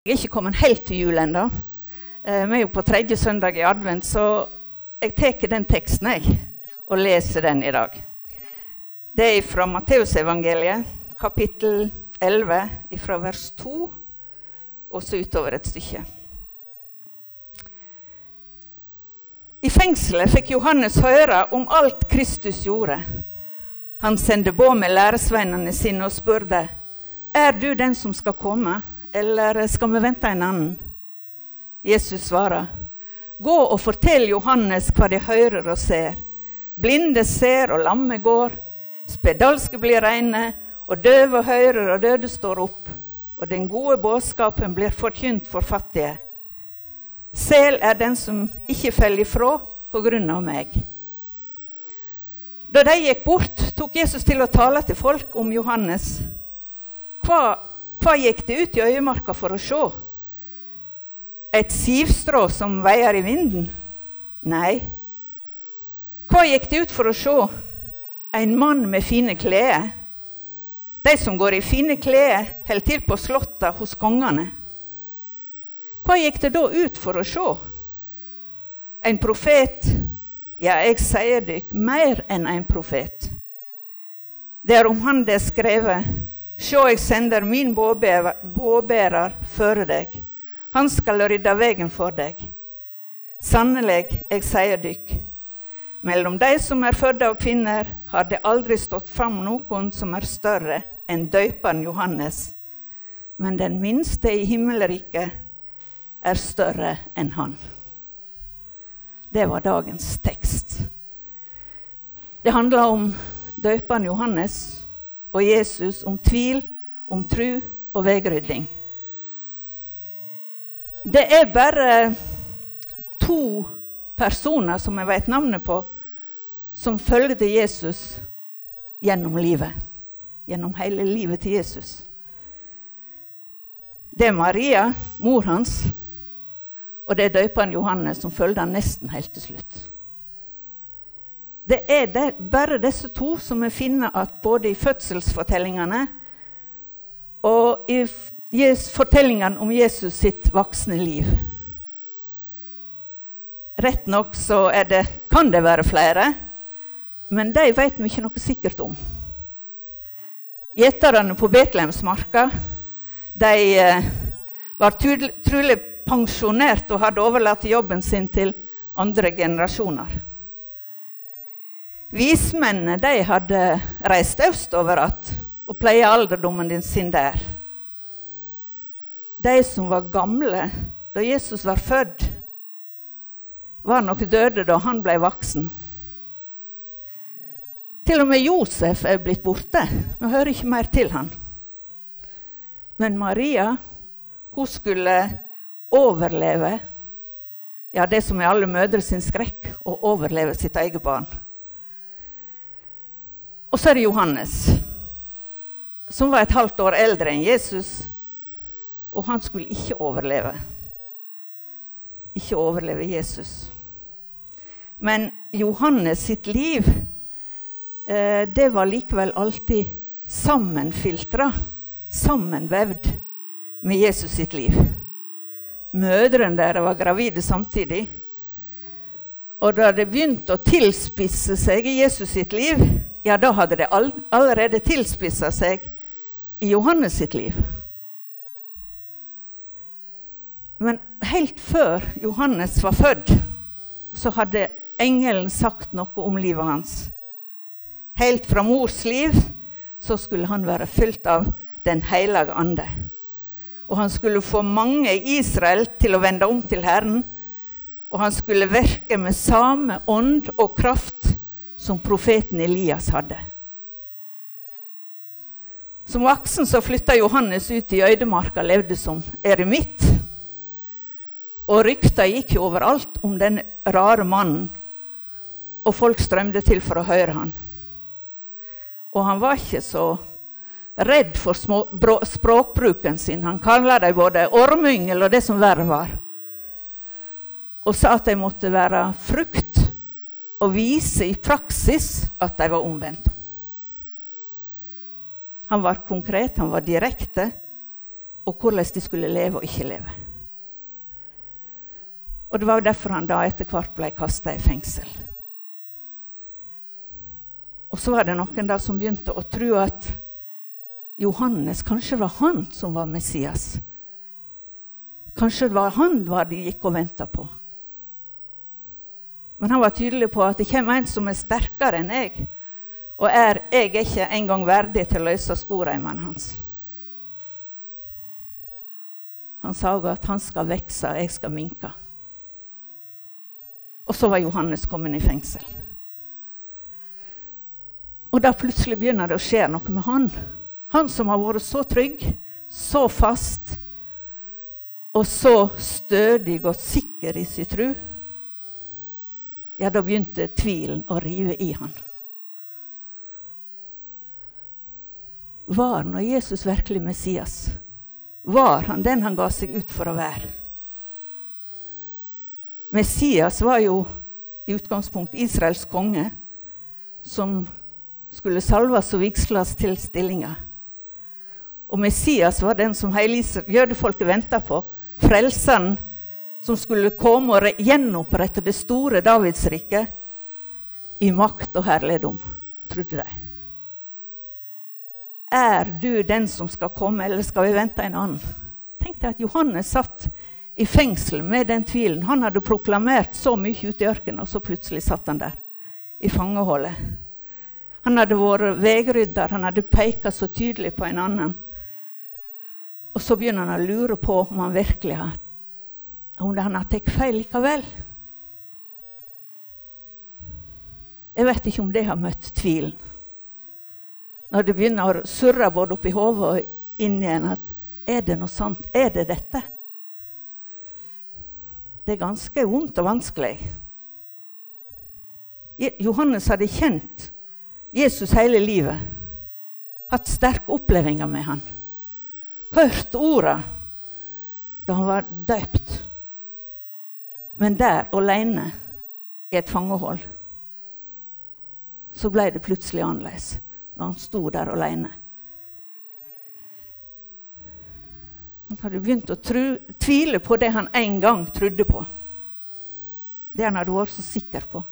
Jeg er ikke kommet helt til jul ennå. Eh, vi er jo på tredje søndag i advent, så jeg tar den teksten jeg, og leser den i dag. Det er fra Matteusevangeliet, kapittel 11, fra vers 2 og så utover et stykke. I fengselet fikk Johannes høre om alt Kristus gjorde. Han sendte båd med læresveinene sine og spurte er du den som skal komme eller skal vi vente en annen? Jesus svarer, Gå og fortell Johannes hva de hører og ser. Blinde ser, og lamme går. Spedalske blir reine, og døve hører, og døde står opp. Og den gode budskapen blir forkynt for fattige. Sel er den som ikke faller ifra på grunn av meg. Da de gikk bort, tok Jesus til å tale til folk om Johannes. Hva hva gikk det ut i øyemarka for å se? Et sivstrå som veier i vinden? Nei. Hva gikk det ut for å se? En mann med fine klær? De som går i fine klær, holder til på slotta hos kongene. Hva gikk det da ut for å se? En profet? Ja, jeg sier dykk, mer enn en profet. Det er om han det er skrevet. Sjå, jeg sender min båbærer føre deg. Han skal rydde veien for deg. Sannelig, jeg sier dykk, mellom de som er født av kvinner, har det aldri stått fram noen som er større enn døperen Johannes. Men den minste i himmelriket er større enn han. Det var dagens tekst. Det handla om døperen Johannes og Jesus om tvil, om tru og veirydding. Det er bare to personer som jeg vet navnet på, som følgde Jesus gjennom livet. Gjennom hele livet til Jesus. Det er Maria, mor hans, og det er døperen Johannes, som følger han nesten helt til slutt. Det er det, bare disse to som vi finner at både i fødselsfortellingene og i fortellingene om Jesus sitt voksne liv. Rett nok så det, kan det være flere, men de vet vi ikke noe sikkert om. Gjeterne på Betlehemsmarka de eh, var trolig pensjonert og hadde overlatt jobben sin til andre generasjoner. Vismennene de hadde reist østover igjen og pleie alderdommen sin der. De som var gamle da Jesus var født, var nok døde da han ble voksen. Til og med Josef er blitt borte. Vi hører ikke mer til han. Men Maria hun skulle overleve ja, det som er alle mødre sin skrekk å overleve sitt eget barn. Og så er det Johannes, som var et halvt år eldre enn Jesus. Og han skulle ikke overleve. Ikke overleve Jesus. Men Johannes sitt liv eh, det var likevel alltid sammenfiltra, sammenvevd med Jesus sitt liv. Mødrene deres var gravide samtidig. Og da det begynte å tilspisse seg i Jesus sitt liv, ja, da hadde det all, allerede tilspissa seg i Johannes sitt liv. Men helt før Johannes var født, så hadde engelen sagt noe om livet hans. Helt fra mors liv så skulle han være fylt av Den hellige ande. Og han skulle få mange i Israel til å vende om til Herren. Og han skulle virke med samme ånd og kraft som profeten Elias hadde. Som voksen så flytta Johannes ut i øydemarka og levde som eremitt. Og rykta gikk jo overalt om den rare mannen, og folk strømde til for å høre han. Og han var ikke så redd for små, språkbruken sin. Han kalla dem både ormyngel og det som verre var. Og sa at de måtte være frukt og vise i praksis at de var omvendt. Han var konkret, han var direkte, og hvordan de skulle leve og ikke leve. Og Det var derfor han da etter hvert ble kasta i fengsel. Og så var det noen da som begynte å tro at Johannes kanskje var han som var Messias. Kanskje det var han var de gikk og venta på. Men han var tydelig på at det kommer en som er sterkere enn jeg. Og er, jeg er ikke engang verdig til å løse skoreimene hans. Han sa òg at han skal vokse, og jeg skal minke. Og så var Johannes kommet i fengsel. Og da plutselig begynner det å skje noe med han. Han som har vært så trygg, så fast og så stødig og sikker i sin tro. Ja, da begynte tvilen å rive i han. Var nå Jesus virkelig Messias? Var han den han ga seg ut for å være? Messias var jo i utgangspunkt Israels konge, som skulle salves og vigsles til stillinga. Og Messias var den som hele jødefolket venta på. Frelseren som skulle komme og gjenopprette det store Davidsriket i makt og herligdom, trodde de. Er du den som skal komme, eller skal vi vente en annen? Tenk deg at Johannes satt i fengsel med den tvilen. Han hadde proklamert så mye ute i ørkenen, og så plutselig satt han der i fangeholdet. Han hadde vært veirydder, han hadde pekt så tydelig på en annen. Og så begynner han å lure på om han virkelig har om han har tatt feil likevel. Jeg vet ikke om det har møtt tvilen når det begynner å surre både oppi hodet og inn igjen at er det noe sant? Er det dette? Det er ganske vondt og vanskelig. Johannes hadde kjent Jesus hele livet. Hatt sterke opplevelser med han. Hørt orda da han var døpt. Men der alene i et fangehold så ble det plutselig annerledes når han sto der alene. Han hadde begynt å tru, tvile på det han en gang trodde på. Det han hadde vært så sikker på.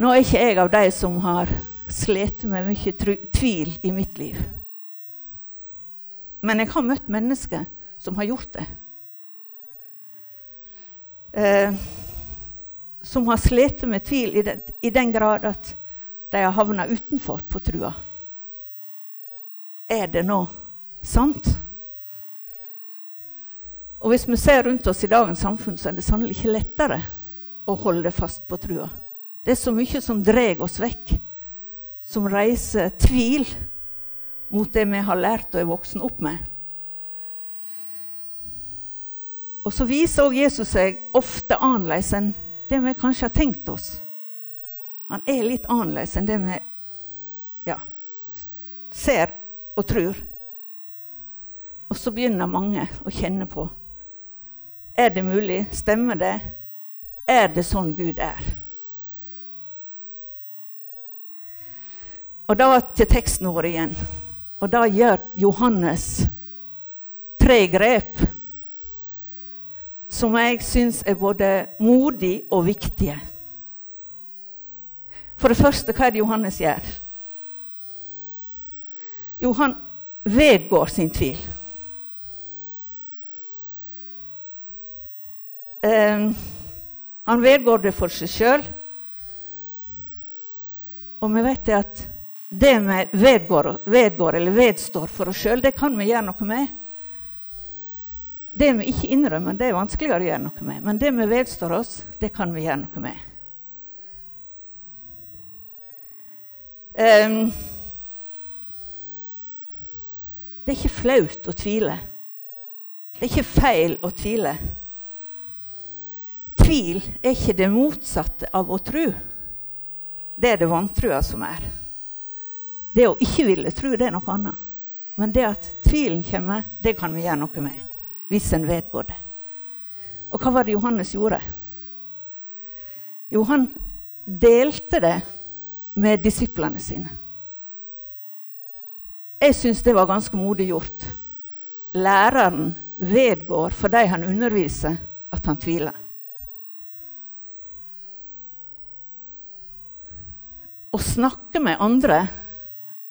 Nå er ikke jeg av de som har slitt med mye tvil i mitt liv. Men jeg har møtt mennesker som har gjort det. Eh, som har slitt med tvil i den, i den grad at de har havna utenfor på trua. Er det nå sant? Og Hvis vi ser rundt oss i dagens samfunn, så er det sannelig ikke lettere å holde fast på trua. Det er så mye som drar oss vekk, som reiser tvil mot det vi har lært og er voksen opp med. Og så viser også Jesus seg ofte annerledes enn det vi kanskje har tenkt oss. Han er litt annerledes enn det vi ja, ser og tror. Og så begynner mange å kjenne på Er det mulig? Stemmer det? Er det sånn Gud er? Og da til teksten vår igjen. Og da gjør Johannes tre grep som jeg syns er både modig og viktige. For det første, hva er det Johannes gjør? Jo, han vedgår sin tvil. Um, han vedgår det for seg sjøl. Og vi vet at det vi vedgår, vedgår eller vedstår for oss sjøl, det kan vi gjøre noe med. Det vi ikke innrømmer, det er vanskeligere å gjøre noe med. Men det vi vedstår oss, det kan vi gjøre noe med. Um, det er ikke flaut å tvile. Det er ikke feil å tvile. Tvil er ikke det motsatte av å tro. Det er det vantrua som er. Det å ikke ville tro, det er noe annet. Men det at tvilen kommer, det kan vi gjøre noe med. Hvis en vedgår det. Og hva var det Johannes gjorde? Jo, han delte det med disiplene sine. Jeg syns det var ganske modig gjort. Læreren vedgår for de han underviser, at han tviler. Å snakke med andre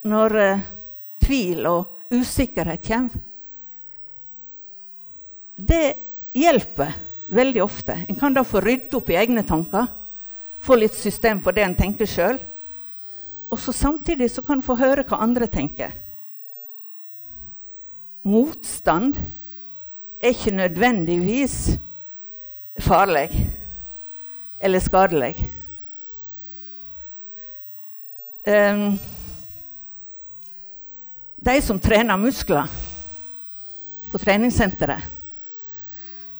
når eh, tvil og usikkerhet kommer, det hjelper veldig ofte. En kan da få rydde opp i egne tanker, få litt system på det en tenker sjøl. Og så samtidig så kan en få høre hva andre tenker. Motstand er ikke nødvendigvis farlig eller skadelig. Um, de som trener muskler på treningssenteret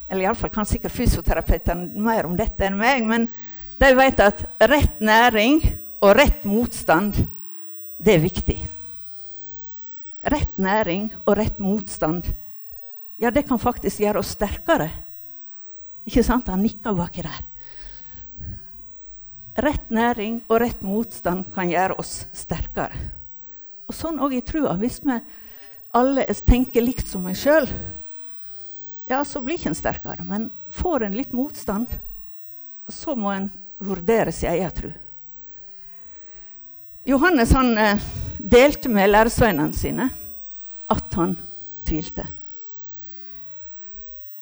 Eller iallfall kan sikkert fysioterapeutene mer om dette enn meg. Men de vet at rett næring og rett motstand, det er viktig. Rett næring og rett motstand, ja, det kan faktisk gjøre oss sterkere. Ikke sant? Han nikker baki der. Rett næring og rett motstand kan gjøre oss sterkere. Og sånn òg i trua. Hvis vi alle tenker likt som meg sjøl, ja, så blir ikke en sterkere. Men får en litt motstand, så må en vurdere sin egen tro. Johannes han eh, delte med læresveinene sine at han tvilte.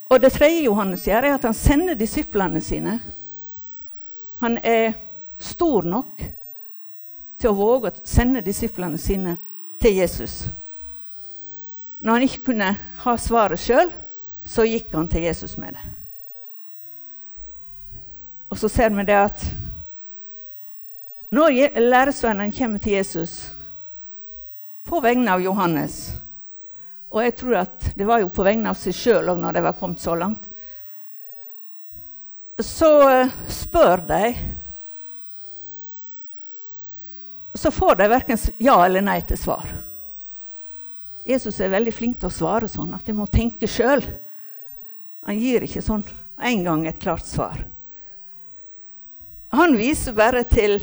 Og det tredje Johannes gjør, er at han sender disiplene sine han er stor nok til å våge å sende disiplene sine til Jesus. Når han ikke kunne ha svaret sjøl, så gikk han til Jesus med det. Og så ser vi det at når læresvennene kommer til Jesus på vegne av Johannes Og jeg tror at det var jo på vegne av seg sjøl òg når de var kommet så langt så eh, spør de Så får de verken ja eller nei til svar. Jesus er veldig flink til å svare sånn at de må tenke sjøl. Han gir ikke sånn en gang et klart svar. Han viser bare til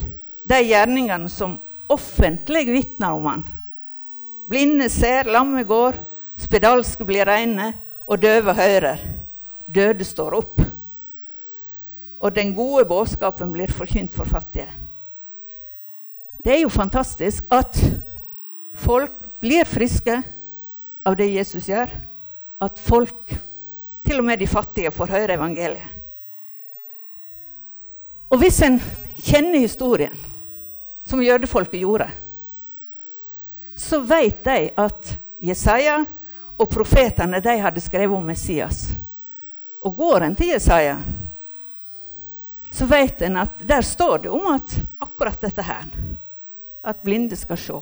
de gjerningene som offentlig vitner om han. Blinde ser, lamme går, spedalske blir reine, og døve hører. Døde står opp og den gode budskapen blir forkynt for fattige. Det er jo fantastisk at folk blir friske av det Jesus gjør. At folk, til og med de fattige, får høre evangeliet. Og hvis en kjenner historien, som jødefolket gjorde, så vet de at Jesaja og profetene de hadde skrevet om Messias. Og går en til Jesaja, så vet en at der står det om at akkurat dette her. At blinde skal se,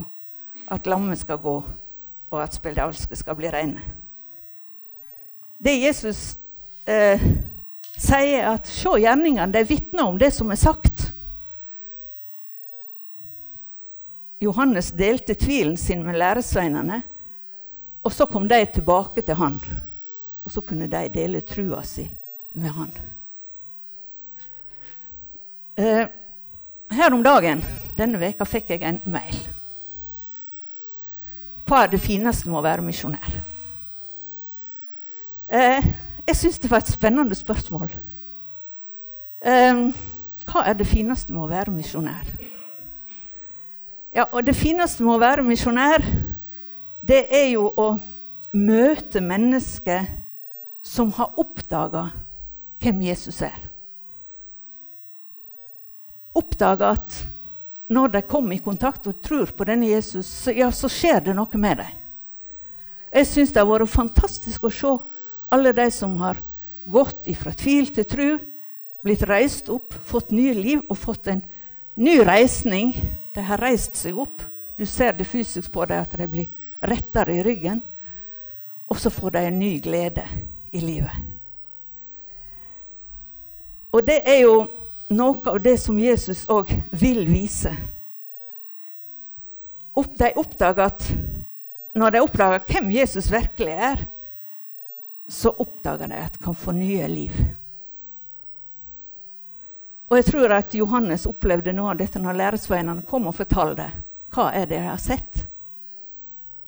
at lamme skal gå, og at spedalske skal bli rene. Det Jesus eh, sier, at se gjerningene, de vitner om det som er sagt. Johannes delte tvilen sin med læresveinene, og så kom de tilbake til han. Og så kunne de dele trua si med han. Eh, her om dagen denne veka fikk jeg en mail. Hva er det fineste med å være misjonær? Eh, jeg syns det var et spennende spørsmål. Eh, hva er det fineste med å være misjonær? Ja, og det fineste med å være misjonær, det er jo å møte mennesker som har oppdaga hvem Jesus er Oppdaga at når de kommer i kontakt og tror på denne Jesus, ja, så skjer det noe med dem. Jeg syns det har vært fantastisk å se alle de som har gått fra tvil til tro, blitt reist opp, fått nye liv og fått en ny reisning. De har reist seg opp. Du ser det fysisk på dem at de blir rettere i ryggen. Og så får de en ny glede i livet. Og det er jo noe av det som Jesus òg vil vise. de oppdager at når de oppdager hvem Jesus virkelig er, så oppdager de at de kan få nye liv. Og jeg tror at Johannes opplevde noe av dette når læresveinene kom og fortalte hva er det de har sett.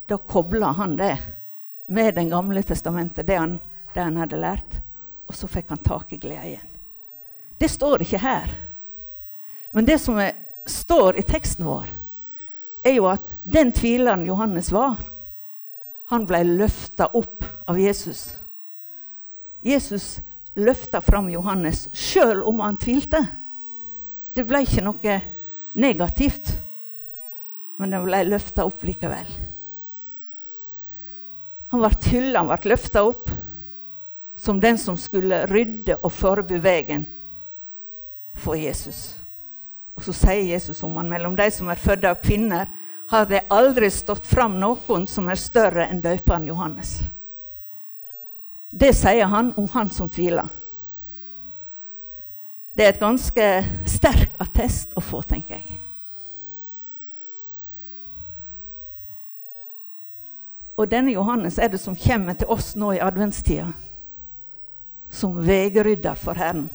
da kobla han det med Den gamle testamentet, det han, det han hadde lært. Og så fikk han tak i gleden. Det står ikke her. Men det som er, står i teksten vår, er jo at den tvileren Johannes var, han ble løfta opp av Jesus. Jesus løfta fram Johannes sjøl om han tvilte. Det ble ikke noe negativt, men det ble løfta opp likevel. Han ble hylla, han ble løfta opp som den som skulle rydde og forby veien for Jesus. Og så sier Jesus om han mellom de som er født av kvinner, har det aldri stått fram noen som er større enn døperen Johannes. Det sier han om han som tviler. Det er et ganske sterk attest å få, tenker jeg. Og denne Johannes er det som kommer til oss nå i adventstida, som veirydder for Herren.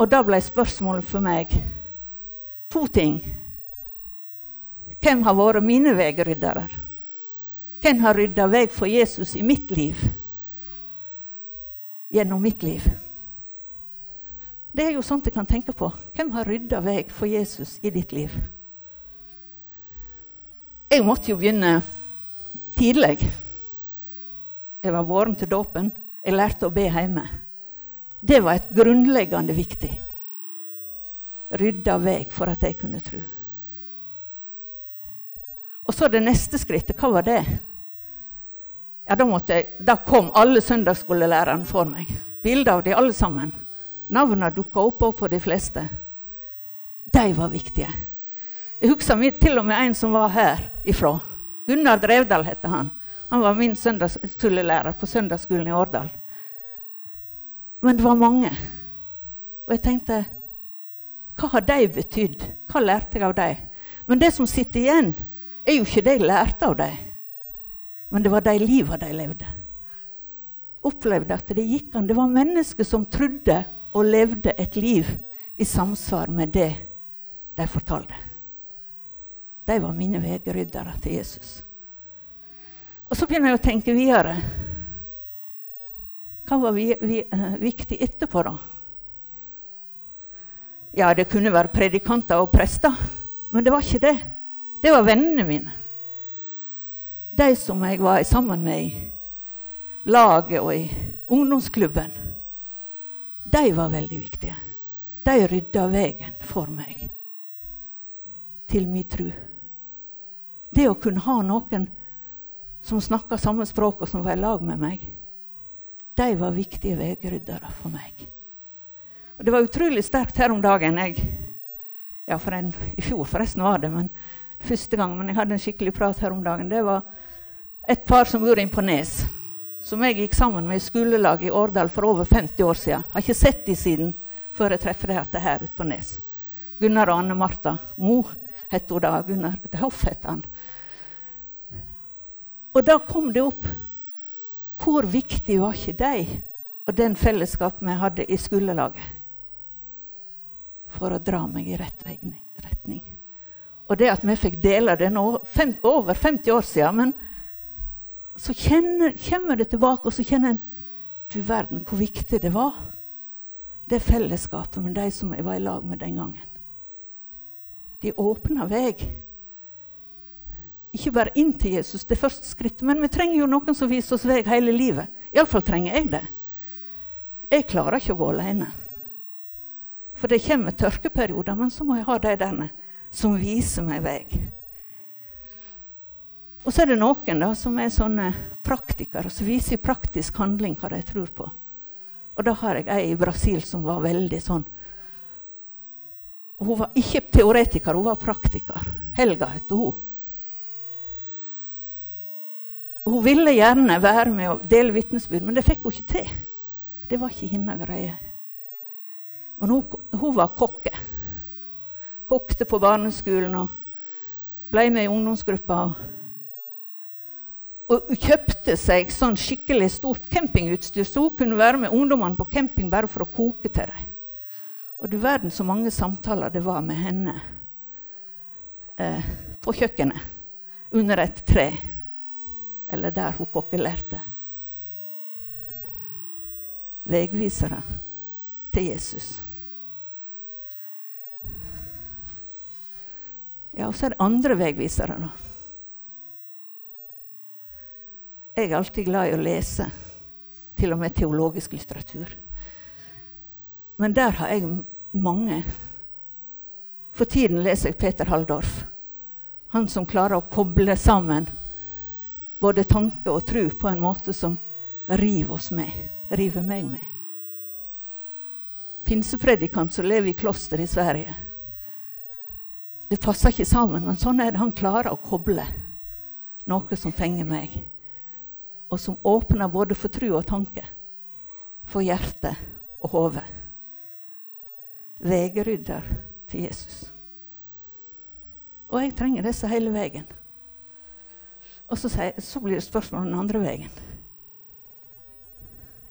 Og da ble spørsmålet for meg to ting. Hvem har vært mine veiryddere? Hvem har rydda vei for Jesus i mitt liv? Gjennom mitt liv. Det er jo sånt jeg kan tenke på. Hvem har rydda vei for Jesus i ditt liv? Jeg måtte jo begynne tidlig. Jeg var våren til dåpen. Jeg lærte å be hjemme. Det var et grunnleggende viktig. Rydda vei for at jeg kunne tro. Og så det neste skrittet. Hva var det? Ja, da, jeg, da kom alle søndagsskolelærerne for meg. Bilder av de alle sammen. Navnene dukka opp på de fleste. De var viktige. Jeg husker til og med en som var her ifra. Gunnar Drevdal het han. Han var min søndagsskolelærer på søndagsskolen i Årdal. Men det var mange. Og jeg tenkte Hva har de betydd? Hva lærte jeg av dem? Men det som sitter igjen, er jo ikke det jeg lærte av dem. Men det var de liva de levde. Opplevde at det gikk an. Det var mennesker som trodde og levde et liv i samsvar med det de fortalte. De var mine veiryddere til Jesus. Og så begynner jeg å tenke videre. Hva var vi, vi, uh, viktig etterpå, da? Ja, det kunne være predikanter og prester, men det var ikke det. Det var vennene mine de som jeg var sammen med i laget og i ungdomsklubben, de var veldig viktige. De rydda veien for meg til min tro. Det å kunne ha noen som snakka samme språk, og som var i lag med meg, de var viktige veiryddere for meg. Og Det var utrolig sterkt her om dagen. Jeg, ja, en, I fjor forresten var det, men første gang, men jeg hadde en skikkelig prat her om dagen. Det var et par som bor på Nes, som jeg gikk sammen med i skolelaget i Årdal for over 50 år siden. Har ikke sett dem siden før jeg treffer dem her ute på Nes. Gunnar og Anne Martha Mo het hun da. Gunnar Hoff het han. Og da kom det opp hvor viktig var ikke de og den fellesskap vi hadde i skolelaget for å dra meg i rett retning. Og det at vi fikk dele det nå, fem, over 50 år siden men så kjenner, kommer det tilbake, og så kjenner en Du verden, hvor viktig det var. Det fellesskapet med de som jeg var i lag med den gangen. De åpna vei. Ikke bare inn til Jesus, det første skrittet, men vi trenger jo noen som viser oss vei hele livet. Iallfall trenger jeg det. Jeg klarer ikke å gå alene. For det kommer tørkeperioder, men så må jeg ha de der som viser meg vei. Og så er det noen da, som er sånne praktikere, som viser i praktisk handling hva de tror på. Og da har jeg ei i Brasil som var veldig sånn Hun var ikke teoretiker, hun var praktiker. Helga het hun. Hun ville gjerne være med og dele vitnesbyrd, men det fikk hun ikke til. Det var ikke hennes greie. Men hun, hun var kokke. Kokte på barneskolen og ble med i ungdomsgruppa. og hun kjøpte seg sånn skikkelig stort campingutstyr, så hun kunne være med ungdommene på camping bare for å koke til dem. Og du verden så mange samtaler det var med henne eh, på kjøkkenet. under et tre, eller der hun kokkelærte. Vegvisere til Jesus. Ja, og så er det andre veivisere, da. Jeg er alltid glad i å lese, til og med teologisk litteratur. Men der har jeg mange. For tiden leser jeg Peter Halldorf. Han som klarer å koble sammen både tanke og tro på en måte som river oss med. River meg med. Pinsepredikant som lever i kloster i Sverige. Det passer ikke sammen, men sånn er det. Han klarer å koble noe som fenger meg, og som åpner både for tro og tanke, for hjerte og hode. Veirydder til Jesus. Og jeg trenger disse hele veien. Og så, så blir det spørsmål den andre veien.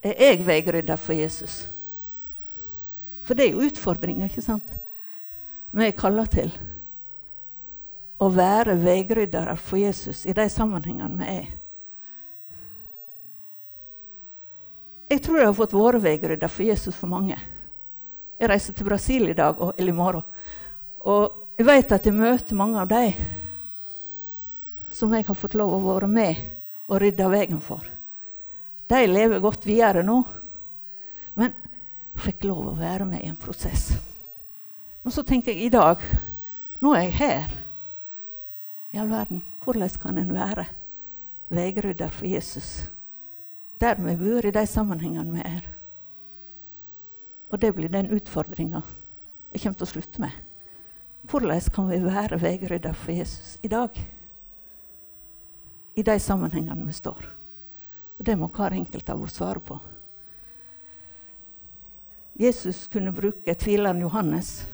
Er jeg veirydder for Jesus? For det er jo utfordringer, ikke sant? Vi er kalla til å være veiryddere for Jesus i de sammenhengene vi er. Jeg tror jeg har fått være veirydder for Jesus for mange. Jeg reiser til Brasil i dag og, eller i morgen. Og jeg vet at jeg møter mange av de som jeg har fått lov å være med og rydde veien for. De lever godt videre nå. Men fikk lov å være med i en prosess. Og så tenker jeg i dag Nå er jeg her i all verden, hvordan kan en være veigrydder for Jesus der vi bor, i de sammenhengene vi er? Og det blir den utfordringa jeg kommer til å slutte med. Hvordan kan vi være veigrydder for Jesus i dag? I de sammenhengene vi står. Og Det må hver enkelt av oss svare på. Jesus kunne bruke tvileren Johannes.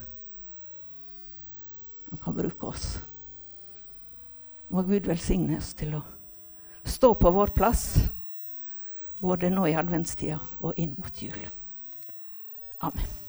Han kan bruke oss. Må Gud velsigne oss til å stå på vår plass, både nå i adventstida og inn mot jul. Amen.